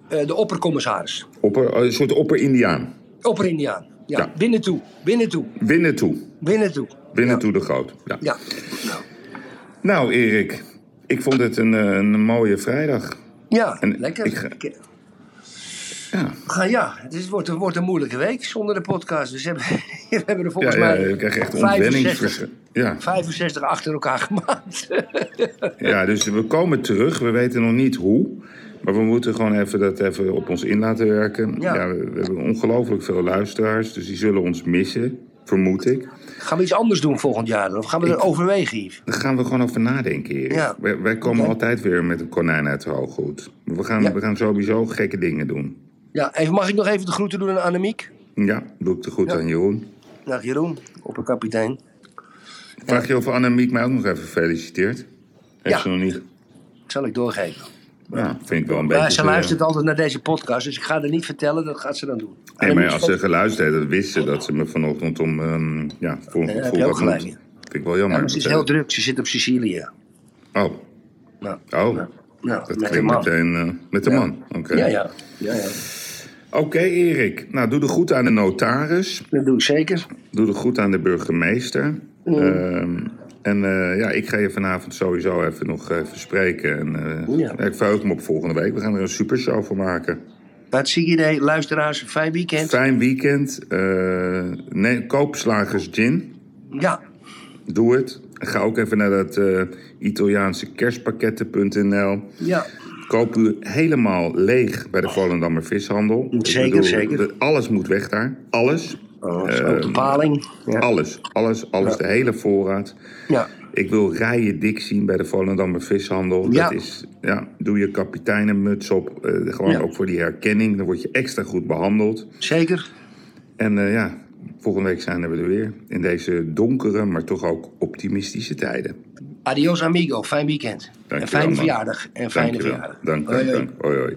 Eh, de oppercommissaris. Opper, oh, een soort opper-Indiaan. Opper-Indiaan. Ja, Ja. binnen toe. Binnen toe. Binnen toe. Binnen toe. Binnen toe de Groot. Ja. Ja. Nou, Nou, Erik, ik vond het een, eh, een mooie vrijdag. Ja En lekker. ik ga- Ja, Ga, ja, het is, wordt, een- wordt een moeilijke week zonder de podcast. Dus we hebben, *laughs* we hebben er ja, volgens ja mij je krijgt echt 65, ontwenningsverschil. Ja. 65 achter elkaar gemaakt. *laughs* ja, dus we komen terug. We weten nog niet hoe. Maar we moeten gewoon even dat even op ons in laten werken. Ja. Ja. we, we hebben ongelooflijk veel luisteraars. Dus die zullen ons missen, vermoed ik. Gaan we iets anders doen volgend jaar? Of gaan we er overwegen, Yves? Daar gaan we gewoon over nadenken, Erik. Ja. Wij, wij komen altijd weer met een konijn uit de hooghoed. We gaan, Ja. we gaan sowieso gekke dingen doen. Ja, even, mag ik nog even de groeten doen aan Annemiek? Ja, doe ik goed Ja. aan Jeroen. Dag Jeroen, opperkapitein. Vraag je of Annemiek mij ook nog even feliciteert? Heeft Ja. ze nog niet? Zal ik doorgeven. Ja, vind ik wel een Maar beetje... ze te- luistert altijd naar deze podcast, dus ik ga er niet vertellen. Dat gaat ze dan doen. Nee, maar als ze geluisterd heeft, dan wist ze dat ze me vanochtend om... ehm, ja, voor gelijk moet. in. Vind ik wel jammer. Ja, maar ze is heel druk, ze zit op Sicilië. Oh, Nou, oh. nou, dat met klinkt meteen eh, met de man. Oké, Ja, ja, ja, ja. Oké, Erik. Nou, doe de goed aan de notaris. Dat doe ik zeker. Doe de goed aan de burgemeester. Mm. Ehm, en eh, ja, ik ga je vanavond sowieso even nog even spreken. En, eh, Ja. ik verheug me op volgende week. We gaan er een supershow van maken. Hartstikke idee. Luisteraars, fijn weekend. Fijn weekend. Eh, nee, koop Slagers Gin. Ja, Doe het. Ga ook even naar dat eh, Italiaanse kerstpakketten.nl. ja. Koop u helemaal leeg bij de Volendammer Vishandel. Zeker, zeker. Alles moet weg daar. Alles. Oh, de paling. Ja. Alles. Alles. Alles. De hele voorraad. ja. Ik wil rijen dik zien bij de Volendammer Vishandel. Ja. Dat is, ja, doe je kapiteinenmuts op. eh, gewoon Ja. ook voor die herkenning. Dan word je extra goed behandeld. Zeker. En eh, ja, volgende week zijn we er weer. In deze donkere, maar toch ook optimistische tijden. Adios amigo. Fijn weekend. en Dankjewel, fijne verjaardag. En fijne Dankjewel. verjaardag. Dank, dank, dank. Hoi, hoi.